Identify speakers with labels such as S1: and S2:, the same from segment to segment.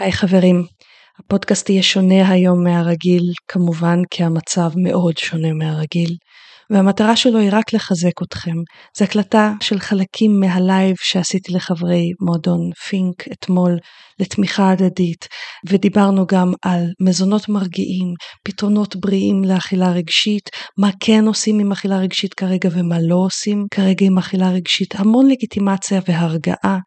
S1: היי חברים, הפודקאסט יהיה שונה היום מהרגיל, כמובן כי המצב מאוד שונה מהרגיל, והמטרה שלו היא רק לחזק אתכם. זו הקלטה של חלקים מהלייב שעשיתי לחברי מועדון פינק אתמול לתמיכה הדדית, ודיברנו גם על מזונות מרגיעים, פתרונות בריאים לאכילה רגשית, מה כן עושים עם אכילה רגשית כרגע ומה לא עושים כרגע עם אכילה רגשית, המון לגיטימציה והרגעה,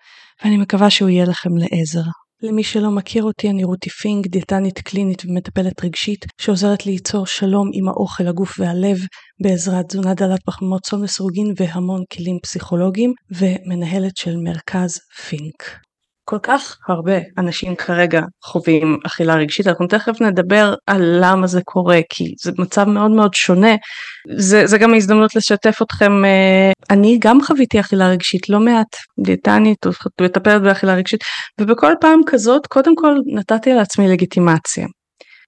S1: ואני מקווה שהוא יהיה לכם לעזר. למי שלא מכיר אותי, אני רותי פינק, דיאטנית קלינית ומטפלת רגשית, שעוזרת ליצור שלום עם האוכל, הגוף והלב, בעזרת תזונה דלת פחמימות צום לסירוגין והמון כלים פסיכולוגיים, ומנהלת של מרכז פינק. כל כך הרבה אנשים כרגע חווים אכילה רגשית, אנחנו תכף נדבר על למה זה קורה, כי זה מצב מאוד מאוד שונה. זה, זה גם הזדמנות לשתף אתכם, אה, אני גם חוויתי אכילה רגשית לא מעט, דיאטנית, מטפלת באכילה רגשית, ובכל פעם כזאת קודם כל נתתי לעצמי לגיטימציה.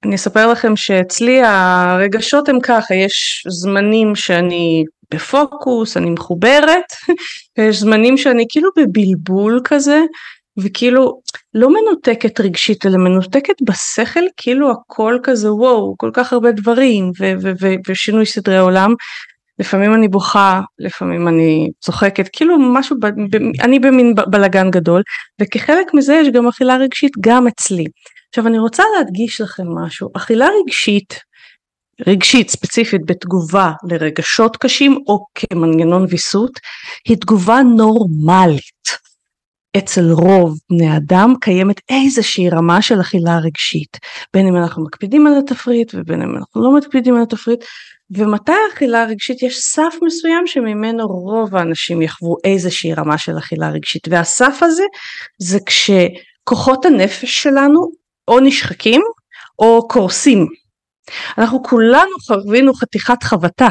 S1: אני אספר לכם שאצלי הרגשות הם ככה, יש זמנים שאני בפוקוס, אני מחוברת, ויש זמנים שאני כאילו בבלבול כזה, וכאילו לא מנותקת רגשית אלא מנותקת בשכל כאילו הכל כזה וואו כל כך הרבה דברים ו- ו- ו- ושינוי סדרי עולם. לפעמים אני בוכה לפעמים אני צוחקת כאילו משהו ב- ב- אני במין בלגן גדול וכחלק מזה יש גם אכילה רגשית גם אצלי. עכשיו אני רוצה להדגיש לכם משהו אכילה רגשית רגשית ספציפית בתגובה לרגשות קשים או כמנגנון ויסות היא תגובה נורמלית. אצל רוב בני אדם קיימת איזושהי רמה של אכילה רגשית. בין אם אנחנו מקפידים על התפריט ובין אם אנחנו לא מקפידים על התפריט. ומתי אכילה רגשית יש סף מסוים שממנו רוב האנשים יחוו איזושהי רמה של אכילה רגשית. והסף הזה זה כשכוחות הנפש שלנו או נשחקים או קורסים. אנחנו כולנו חווינו חתיכת חבטה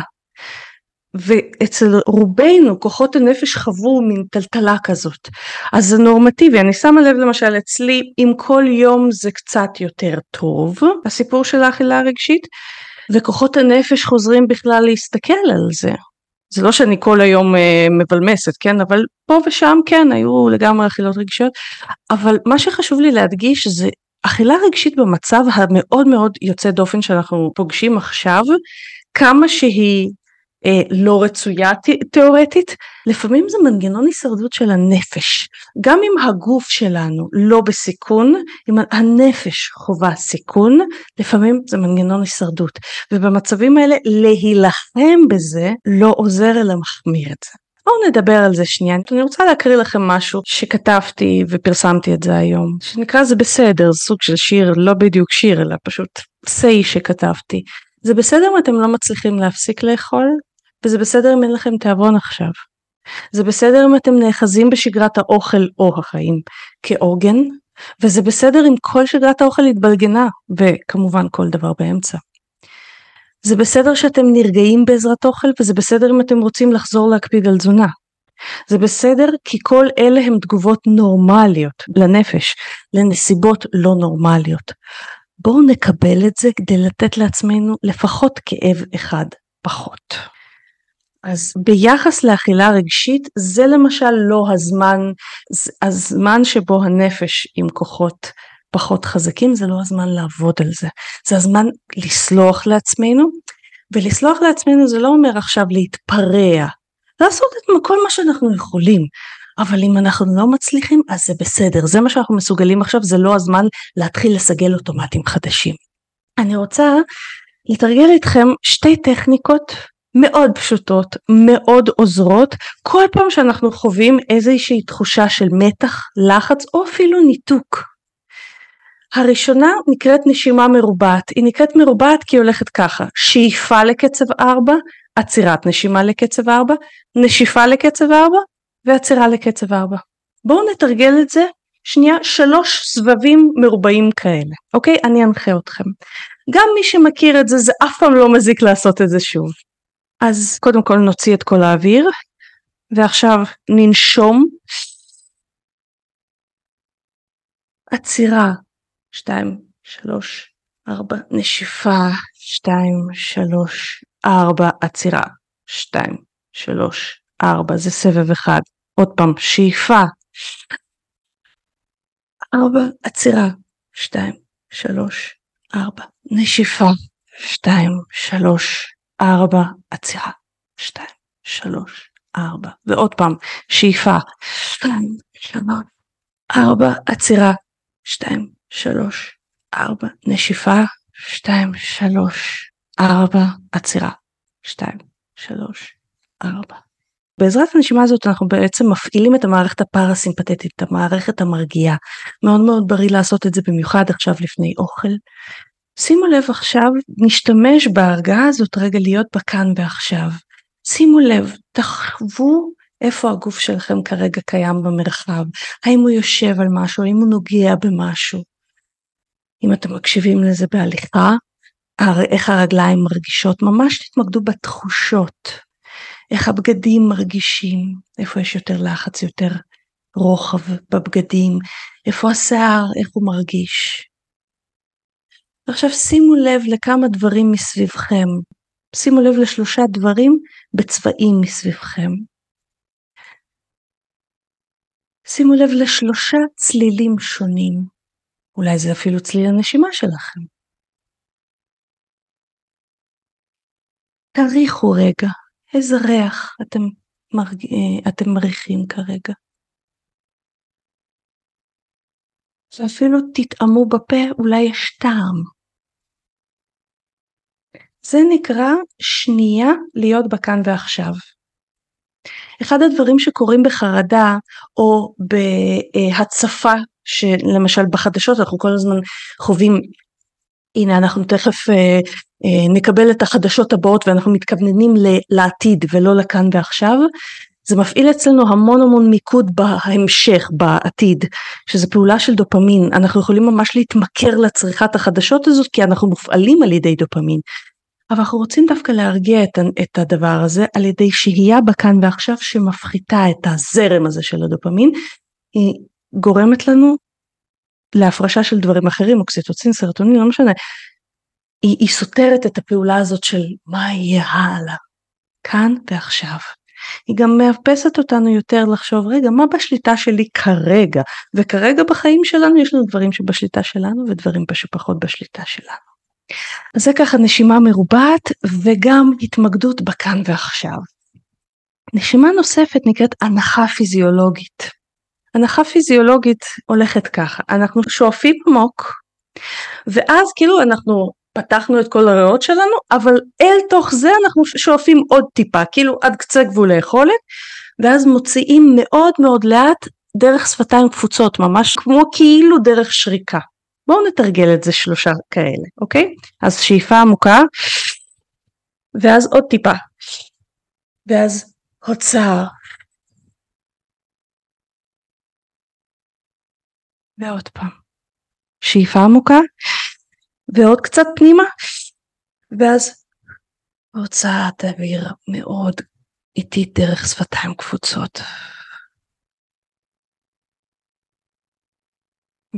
S1: ואצל רובנו כוחות הנפש חוו מין טלטלה כזאת. אז זה נורמטיבי. אני שמה לב למשל אצלי אם כל יום זה קצת יותר טוב הסיפור של האכילה הרגשית וכוחות הנפש חוזרים בכלל להסתכל על זה. זה לא שאני כל היום אה, מבלמסת כן? אבל פה ושם כן היו לגמרי אכילות רגשיות. אבל מה שחשוב לי להדגיש זה אכילה רגשית במצב המאוד מאוד יוצא דופן שאנחנו פוגשים עכשיו כמה שהיא לא רצויה תאורטית, לפעמים זה מנגנון הישרדות של הנפש. גם אם הגוף שלנו לא בסיכון, אם הנפש חווה סיכון, לפעמים זה מנגנון הישרדות. ובמצבים האלה להילחם בזה לא עוזר אלא מחמיר את זה. בואו נדבר על זה שנייה. אני רוצה להקריא לכם משהו שכתבתי ופרסמתי את זה היום, שנקרא זה בסדר, סוג של שיר, לא בדיוק שיר אלא פשוט סיי שכתבתי. זה בסדר אם אתם לא מצליחים להפסיק לאכול? וזה בסדר אם אין לכם תיאבון עכשיו. זה בסדר אם אתם נאחזים בשגרת האוכל או החיים כעוגן, וזה בסדר אם כל שגרת האוכל התבלגנה, וכמובן כל דבר באמצע. זה בסדר שאתם נרגעים בעזרת אוכל, וזה בסדר אם אתם רוצים לחזור להקפיד על תזונה. זה בסדר כי כל אלה הם תגובות נורמליות לנפש, לנסיבות לא נורמליות. בואו נקבל את זה כדי לתת לעצמנו לפחות כאב אחד פחות. אז ביחס לאכילה רגשית זה למשל לא הזמן, הזמן שבו הנפש עם כוחות פחות חזקים זה לא הזמן לעבוד על זה, זה הזמן לסלוח לעצמנו ולסלוח לעצמנו זה לא אומר עכשיו להתפרע, לעשות את כל מה שאנחנו יכולים, אבל אם אנחנו לא מצליחים אז זה בסדר, זה מה שאנחנו מסוגלים עכשיו, זה לא הזמן להתחיל לסגל אוטומטים חדשים. אני רוצה לתרגל איתכם שתי טכניקות מאוד פשוטות, מאוד עוזרות, כל פעם שאנחנו חווים איזושהי תחושה של מתח, לחץ או אפילו ניתוק. הראשונה נקראת נשימה מרובעת, היא נקראת מרובעת כי היא הולכת ככה, שאיפה לקצב 4, עצירת נשימה לקצב 4, נשיפה לקצב 4 ועצירה לקצב 4. בואו נתרגל את זה שנייה שלוש סבבים מרובעים כאלה, אוקיי? אני אנחה אתכם. גם מי שמכיר את זה, זה אף פעם לא מזיק לעשות את זה שוב. אז קודם כל נוציא את כל האוויר ועכשיו ננשום. עצירה 2 3 4 נשיפה 2 3 4 עצירה 2 3 4 זה סבב אחד. עוד פעם שאיפה. 4 עצירה שתיים, שלוש, ארבע, נשיפה, שתיים, שלוש, ארבע, עצירה, שתיים, שלוש, ארבע, ועוד פעם, שאיפה, שתיים, שלוש, ארבע, עצירה, שתיים, שלוש, ארבע, נשיפה, שתיים, שלוש, ארבע, עצירה, שתיים, שלוש, ארבע. בעזרת הנשימה הזאת אנחנו בעצם מפעילים את המערכת הפרסימפטית, את המערכת המרגיעה. מאוד מאוד בריא לעשות את זה במיוחד עכשיו לפני אוכל. שימו לב עכשיו, נשתמש בהרגעה הזאת רגע להיות בכאן ועכשיו. שימו לב, תחוו איפה הגוף שלכם כרגע קיים במרחב, האם הוא יושב על משהו, האם הוא נוגע במשהו. אם אתם מקשיבים לזה בהליכה, איך הרגליים מרגישות, ממש תתמקדו בתחושות, איך הבגדים מרגישים, איפה יש יותר לחץ, יותר רוחב בבגדים, איפה השיער, איך הוא מרגיש. ועכשיו שימו לב לכמה דברים מסביבכם, שימו לב לשלושה דברים בצבעים מסביבכם. שימו לב לשלושה צלילים שונים, אולי זה אפילו צליל הנשימה שלכם. תריחו רגע, איזה ריח אתם, מרג... אה, אתם מריחים כרגע. ואפילו תטעמו בפה, אולי יש טעם. זה נקרא שנייה להיות בכאן ועכשיו. אחד הדברים שקורים בחרדה או בהצפה, שלמשל בחדשות אנחנו כל הזמן חווים, הנה אנחנו תכף אה, אה, נקבל את החדשות הבאות ואנחנו מתכווננים לעתיד ולא לכאן ועכשיו, זה מפעיל אצלנו המון המון מיקוד בהמשך, בעתיד, שזה פעולה של דופמין, אנחנו יכולים ממש להתמכר לצריכת החדשות הזאת כי אנחנו מופעלים על ידי דופמין. אבל אנחנו רוצים דווקא להרגיע את, את הדבר הזה על ידי שהייה בכאן ועכשיו שמפחיתה את הזרם הזה של הדופמין, היא גורמת לנו להפרשה של דברים אחרים, אוקסיטוצין, סרטונין, לא משנה, היא, היא סותרת את הפעולה הזאת של מה יהיה הלאה, כאן ועכשיו. היא גם מאפסת אותנו יותר לחשוב רגע מה בשליטה שלי כרגע וכרגע בחיים שלנו יש לנו דברים שבשליטה שלנו ודברים שפחות בשליטה שלנו. זה ככה נשימה מרובעת וגם התמקדות בכאן ועכשיו. נשימה נוספת נקראת הנחה פיזיולוגית. הנחה פיזיולוגית הולכת ככה, אנחנו שואפים עמוק ואז כאילו אנחנו פתחנו את כל הריאות שלנו אבל אל תוך זה אנחנו שואפים עוד טיפה כאילו עד קצה גבול היכולת ואז מוציאים מאוד מאוד לאט דרך שפתיים קפוצות ממש כמו כאילו דרך שריקה בואו נתרגל את זה שלושה כאלה, אוקיי? אז שאיפה עמוקה, ואז עוד טיפה, ואז הוצאה. ועוד פעם. שאיפה עמוקה, ועוד קצת פנימה, ואז הוצאת אוויר מאוד איטית דרך שפתיים קפוצות.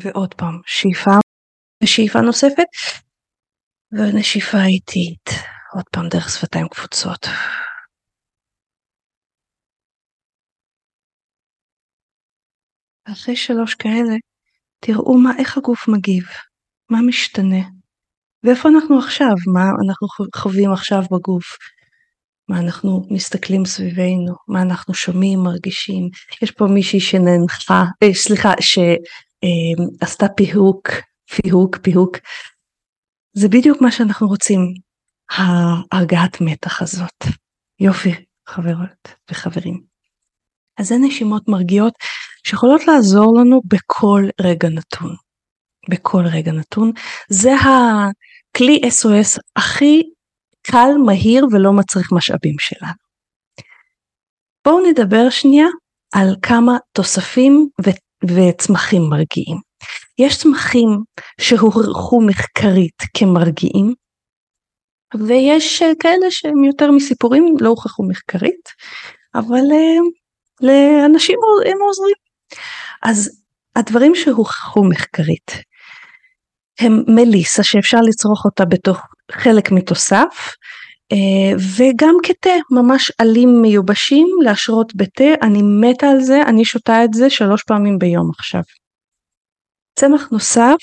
S1: ועוד פעם שאיפה ושאיפה נוספת ונשיפה איטית עוד פעם דרך שפתיים קפוצות. אחרי שלוש כאלה תראו מה איך הגוף מגיב, מה משתנה ואיפה אנחנו עכשיו, מה אנחנו חווים עכשיו בגוף, מה אנחנו מסתכלים סביבנו, מה אנחנו שומעים, מרגישים. יש פה מישהי שננחה, אה, סליחה, ש... אמ, עשתה פיהוק, פיהוק, פיהוק. זה בדיוק מה שאנחנו רוצים, ההרגעת מתח הזאת. יופי, חברות וחברים. אז זה נשימות מרגיעות שיכולות לעזור לנו בכל רגע נתון. בכל רגע נתון. זה הכלי SOS הכי קל, מהיר ולא מצריך משאבים שלנו. בואו נדבר שנייה על כמה תוספים וצמחים מרגיעים. יש צמחים שהוכחו מחקרית כמרגיעים, ויש אה, כאלה שהם יותר מסיפורים, לא הוכחו מחקרית, אבל uh, לאנשים הם עוזרים. אז הדברים שהוכחו מחקרית הם מליסה שאפשר לצרוך אותה בתוך חלק מתוסף, אה, וגם כתה, ממש עלים מיובשים להשרות בתה, אני מתה על זה, אני שותה את זה שלוש פעמים ביום עכשיו. צמח נוסף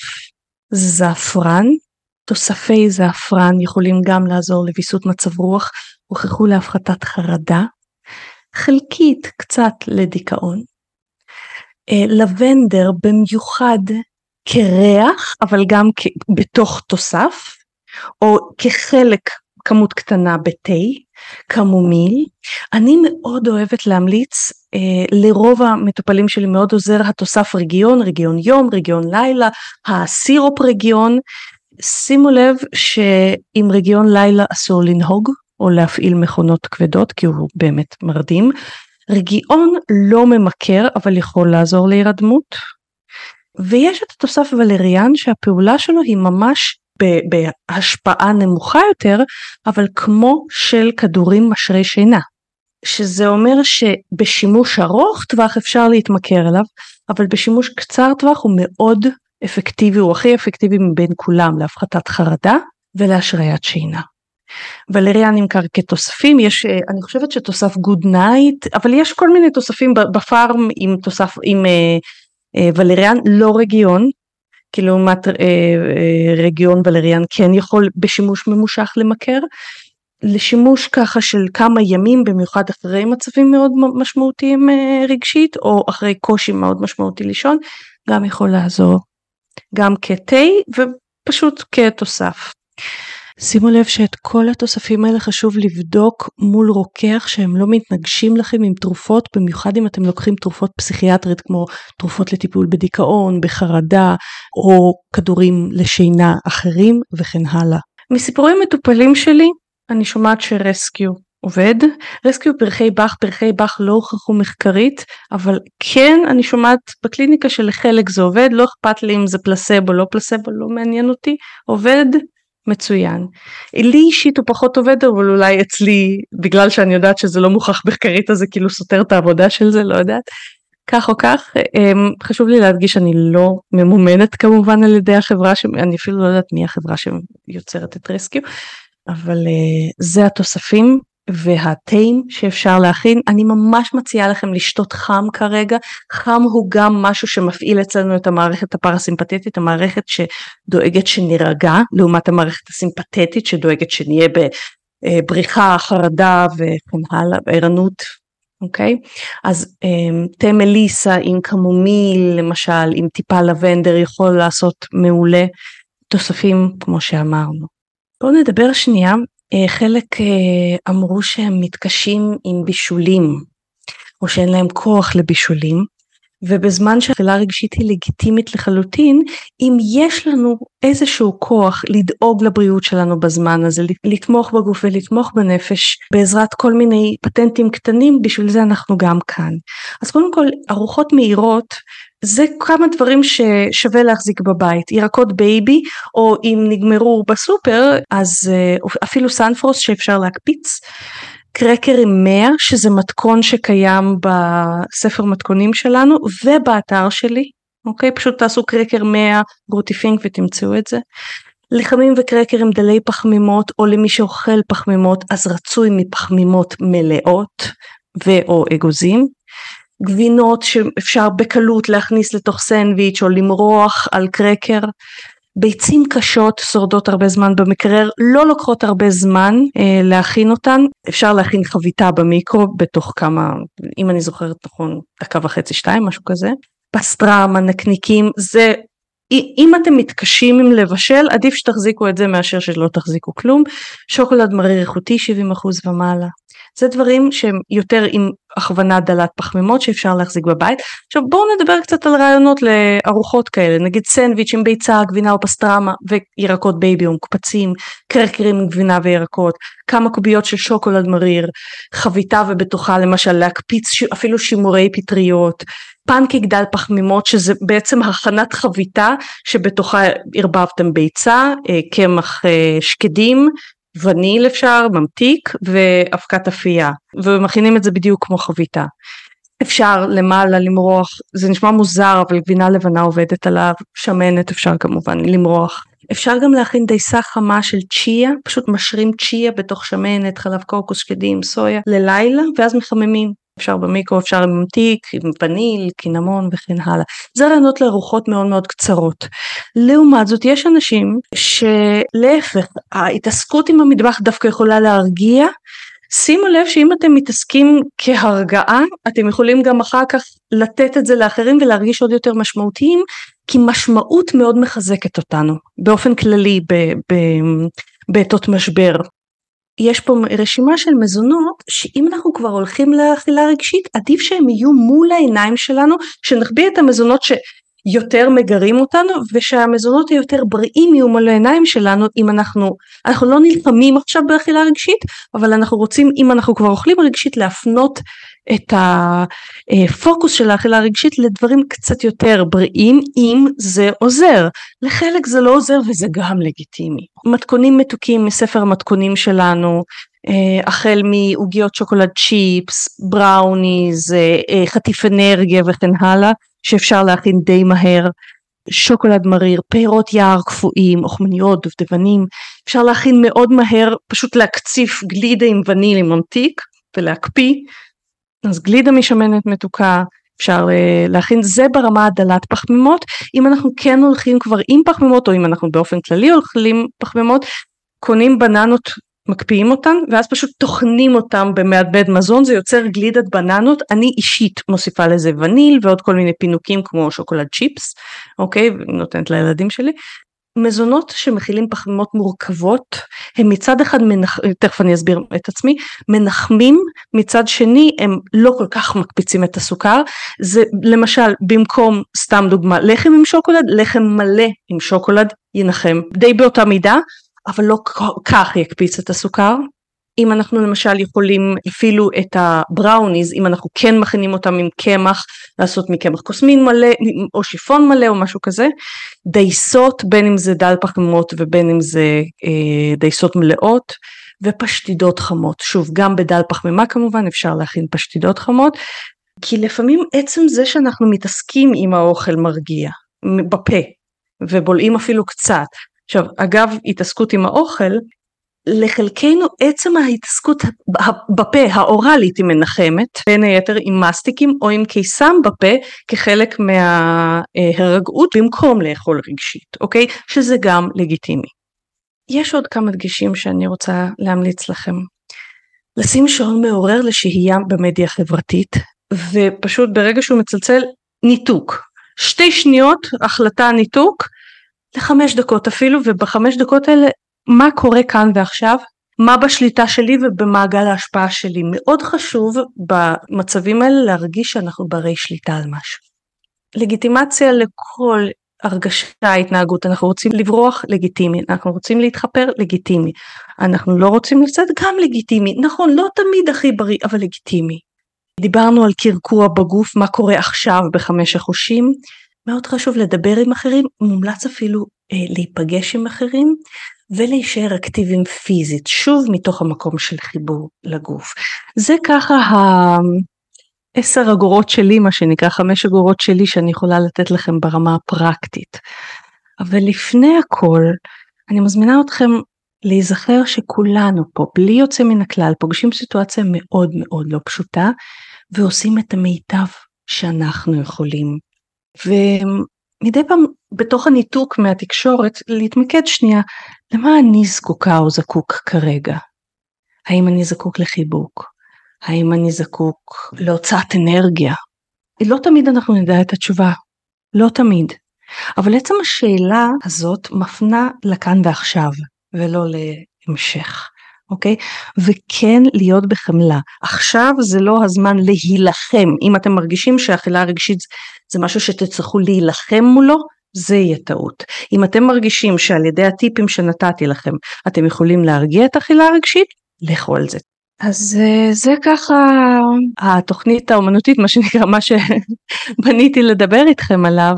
S1: זעפרן, תוספי זעפרן יכולים גם לעזור לוויסות מצב רוח, הוכחו להפחתת חרדה, חלקית קצת לדיכאון. אה, לבנדר במיוחד כריח אבל גם בתוך תוסף או כחלק כמות קטנה בתה, קמומיל. אני מאוד אוהבת להמליץ, אה, לרוב המטופלים שלי מאוד עוזר התוסף רגיון, רגיון יום, רגיון לילה, הסירופ רגיון. שימו לב שעם רגיון לילה אסור לנהוג או להפעיל מכונות כבדות כי הוא באמת מרדים. רגיעון לא ממכר אבל יכול לעזור להירדמות. ויש את התוסף ולריאן שהפעולה שלו היא ממש בהשפעה נמוכה יותר אבל כמו של כדורים משרי שינה. שזה אומר שבשימוש ארוך טווח אפשר להתמכר אליו אבל בשימוש קצר טווח הוא מאוד אפקטיבי הוא הכי אפקטיבי מבין כולם להפחתת חרדה ולהשריית שינה. ולריאן נמכר כתוספים, יש, אה, אני חושבת שתוסף Good Night, אבל יש כל מיני תוספים בפארם עם תוסף, עם אה, אה, ולריאן לא רגיון, לעומת אה, אה, רגיון ולריאן כן יכול בשימוש ממושך למכר. לשימוש ככה של כמה ימים במיוחד אחרי מצבים מאוד משמעותיים אה, רגשית או אחרי קושי מאוד משמעותי לישון גם יכול לעזור גם כתה ופשוט כתוסף. שימו לב שאת כל התוספים האלה חשוב לבדוק מול רוקח שהם לא מתנגשים לכם עם תרופות, במיוחד אם אתם לוקחים תרופות פסיכיאטרית כמו תרופות לטיפול בדיכאון, בחרדה או כדורים לשינה אחרים וכן הלאה. מסיפורים מטופלים שלי אני שומעת שרסקיו עובד. רסקיו פרחי באך, פרחי באך לא הוכחו מחקרית, אבל כן אני שומעת בקליניקה שלחלק זה עובד, לא אכפת לי אם זה פלסבו לא פלסבו, לא מעניין אותי, עובד מצוין. לי אישית הוא פחות עובד אבל אולי אצלי בגלל שאני יודעת שזה לא מוכח מחקרית אז זה כאילו סותר את העבודה של זה לא יודעת. כך או כך אמ, חשוב לי להדגיש שאני לא ממומנת כמובן על ידי החברה שאני אפילו לא יודעת מי החברה שיוצרת את רסקיו אבל אה, זה התוספים והטעים שאפשר להכין אני ממש מציעה לכם לשתות חם כרגע חם הוא גם משהו שמפעיל אצלנו את המערכת הפרסימפטית המערכת שדואגת שנירגע לעומת המערכת הסימפטית שדואגת שנהיה בבריחה חרדה וכן הלאה בערנות אוקיי אז אמ, תה מליסה עם קמומיל למשל עם טיפה לבנדר יכול לעשות מעולה תוספים כמו שאמרנו. בואו נדבר שנייה אה, חלק אה, אמרו שהם מתקשים עם בישולים או שאין להם כוח לבישולים ובזמן שהאכילה רגשית היא לגיטימית לחלוטין אם יש לנו איזשהו כוח לדאוג לבריאות שלנו בזמן הזה לתמוך בגוף ולתמוך בנפש בעזרת כל מיני פטנטים קטנים בשביל זה אנחנו גם כאן. אז קודם כל ארוחות מהירות זה כמה דברים ששווה להחזיק בבית ירקות בייבי או אם נגמרו בסופר אז אה, אפילו סנפרוסט שאפשר להקפיץ קרקר עם 100 שזה מתכון שקיים בספר מתכונים שלנו ובאתר שלי אוקיי? פשוט תעשו קרקר 100 גרוטיפינק ותמצאו את זה. לחמים וקרקר עם דלי פחמימות או למי שאוכל פחמימות אז רצוי מפחמימות מלאות ואו אגוזים גבינות שאפשר בקלות להכניס לתוך סנדוויץ' או למרוח על קרקר. ביצים קשות שורדות הרבה זמן במקרר, לא לוקחות הרבה זמן אה, להכין אותן, אפשר להכין חביתה במיקרו בתוך כמה, אם אני זוכרת נכון, דקה וחצי שתיים, משהו כזה. פסטרמה, נקניקים, זה, אם אתם מתקשים עם לבשל, עדיף שתחזיקו את זה מאשר שלא תחזיקו כלום. שוקולד מריר איכותי 70% ומעלה. זה דברים שהם יותר עם הכוונה דלת פחמימות שאפשר להחזיק בבית. עכשיו בואו נדבר קצת על רעיונות לארוחות כאלה, נגיד סנדוויץ' עם ביצה, גבינה או פסטרמה וירקות בייבי או מקפצים, קרקרים עם גבינה וירקות, כמה קוביות של שוקולד מריר, חביתה ובתוכה למשל להקפיץ אפילו שימורי פטריות, פנקיק דל פחמימות שזה בעצם הכנת חביתה שבתוכה ערבבתם ביצה, אה, קמח אה, שקדים, וניל אפשר, ממתיק ואבקת אפייה ומכינים את זה בדיוק כמו חביתה. אפשר למעלה למרוח, זה נשמע מוזר אבל גבינה לבנה עובדת עליו, שמנת אפשר כמובן למרוח. אפשר גם להכין דייסה חמה של צ'יה, פשוט משרים צ'יה בתוך שמנת, חלב קוקוס, שקדים, סויה, ללילה ואז מחממים. אפשר במיקרו, אפשר עם ממתיק, עם וניל, קינמון וכן הלאה. זה רעיונות לארוחות מאוד מאוד קצרות. לעומת זאת יש אנשים שלהפך, ההתעסקות עם המטבח דווקא יכולה להרגיע. שימו לב שאם אתם מתעסקים כהרגעה, אתם יכולים גם אחר כך לתת את זה לאחרים ולהרגיש עוד יותר משמעותיים, כי משמעות מאוד מחזקת אותנו, באופן כללי בעתות משבר. יש פה רשימה של מזונות שאם אנחנו כבר הולכים לאכילה רגשית עדיף שהם יהיו מול העיניים שלנו שנחביא את המזונות שיותר מגרים אותנו ושהמזונות היותר בריאים יהיו מול העיניים שלנו אם אנחנו אנחנו לא נלחמים עכשיו באכילה רגשית אבל אנחנו רוצים אם אנחנו כבר אוכלים רגשית להפנות את הפוקוס של האכילה הרגשית לדברים קצת יותר בריאים אם זה עוזר. לחלק זה לא עוזר וזה גם לגיטימי. מתכונים מתוקים מספר המתכונים שלנו אה, החל מעוגיות שוקולד צ'יפס, בראוניז, אה, אה, חטיף אנרגיה וכן הלאה שאפשר להכין די מהר. שוקולד מריר, פירות יער קפואים, אוכמניות, דובדבנים, אפשר להכין מאוד מהר, פשוט להקציף גלידה עם וניל עם ממתיק ולהקפיא אז גלידה משמנת מתוקה אפשר אה, להכין. זה ברמה הדלת פחמימות. אם אנחנו כן הולכים כבר עם פחמימות או אם אנחנו באופן כללי הולכים פחמימות קונים בננות מקפיאים אותן ואז פשוט טוחנים אותם במעבד מזון. זה יוצר גלידת בננות. אני אישית מוסיפה לזה וניל ועוד כל מיני פינוקים כמו שוקולד צ'יפס אוקיי? נותנת לילדים שלי מזונות שמכילים פחמימות מורכבות הם מצד אחד מנח... תכף אני אסביר את עצמי מנחמים מצד שני הם לא כל כך מקפיצים את הסוכר. זה למשל במקום סתם דוגמה לחם עם שוקולד לחם מלא עם שוקולד ינחם. די באותה מידה אבל לא כך יקפיץ את הסוכר אם אנחנו למשל יכולים אפילו את הבראוניז אם אנחנו כן מכינים אותם עם קמח לעשות מקמח קוסמין מלא או שיפון מלא או משהו כזה דייסות בין אם זה דל פחמימות ובין אם זה אה, דייסות מלאות ופשטידות חמות. שוב גם בדל פחמימה כמובן אפשר להכין פשטידות חמות כי לפעמים עצם זה שאנחנו מתעסקים עם האוכל מרגיע בפה ובולעים אפילו קצת. עכשיו אגב התעסקות עם האוכל לחלקנו עצם ההתעסקות בפה האוראלית היא מנחמת בין היתר עם מסטיקים או עם קיסם בפה כחלק מההירגעות במקום לאכול רגשית אוקיי שזה גם לגיטימי. יש עוד כמה דגשים שאני רוצה להמליץ לכם. לשים שעון מעורר לשהייה במדיה חברתית ופשוט ברגע שהוא מצלצל ניתוק שתי שניות החלטה ניתוק לחמש דקות אפילו ובחמש דקות האלה מה קורה כאן ועכשיו, מה בשליטה שלי ובמעגל ההשפעה שלי. מאוד חשוב במצבים האלה להרגיש שאנחנו ברי שליטה על משהו. לגיטימציה לכל הרגשה, התנהגות, אנחנו רוצים לברוח, לגיטימי, אנחנו רוצים להתחפר, לגיטימי, אנחנו לא רוצים לצאת, גם לגיטימי, נכון, לא תמיד הכי בריא, אבל לגיטימי. דיברנו על קרקוע בגוף, מה קורה עכשיו בחמש החושים, מאוד חשוב לדבר עם אחרים, מומלץ אפילו אה, להיפגש עם אחרים, ולהישאר אקטיביים פיזית, שוב מתוך המקום של חיבור לגוף. זה ככה העשר אגורות שלי, מה שנקרא חמש אגורות שלי שאני יכולה לתת לכם ברמה הפרקטית. אבל לפני הכל, אני מזמינה אתכם להיזכר שכולנו פה, בלי יוצא מן הכלל, פוגשים סיטואציה מאוד מאוד לא פשוטה, ועושים את המיטב שאנחנו יכולים. מדי פעם בתוך הניתוק מהתקשורת להתמקד שנייה למה אני זקוקה או זקוק כרגע. האם אני זקוק לחיבוק? האם אני זקוק להוצאת אנרגיה? לא תמיד אנחנו נדע את התשובה, לא תמיד. אבל עצם השאלה הזאת מפנה לכאן ועכשיו ולא להמשך. אוקיי? וכן להיות בחמלה. עכשיו זה לא הזמן להילחם. אם אתם מרגישים שהאכילה הרגשית זה משהו שתצטרכו להילחם מולו, זה יהיה טעות. אם אתם מרגישים שעל ידי הטיפים שנתתי לכם אתם יכולים להרגיע את האכילה הרגשית, לכו על זה. אז אה, זה ככה התוכנית האומנותית, מה שנקרא, מה שבניתי לדבר איתכם עליו.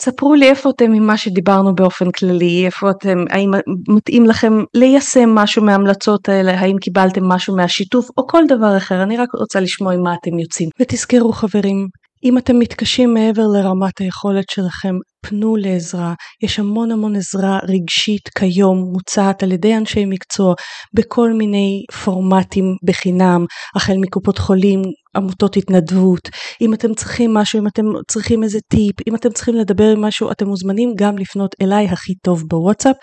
S1: ספרו לי איפה אתם עם מה שדיברנו באופן כללי, איפה אתם, האם מתאים לכם ליישם משהו מההמלצות האלה, האם קיבלתם משהו מהשיתוף או כל דבר אחר, אני רק רוצה לשמוע עם מה אתם יוצאים. ותזכרו חברים, אם אתם מתקשים מעבר לרמת היכולת שלכם, פנו לעזרה. יש המון המון עזרה רגשית כיום מוצעת על ידי אנשי מקצוע בכל מיני פורמטים בחינם, החל מקופות חולים, עמותות התנדבות, אם אתם צריכים משהו, אם אתם צריכים איזה טיפ, אם אתם צריכים לדבר עם משהו, אתם מוזמנים גם לפנות אליי הכי טוב בוואטסאפ.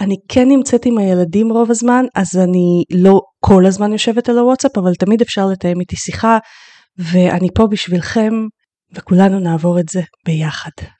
S1: אני כן נמצאת עם הילדים רוב הזמן, אז אני לא כל הזמן יושבת על הוואטסאפ, אבל תמיד אפשר לתאם איתי שיחה, ואני פה בשבילכם, וכולנו נעבור את זה ביחד.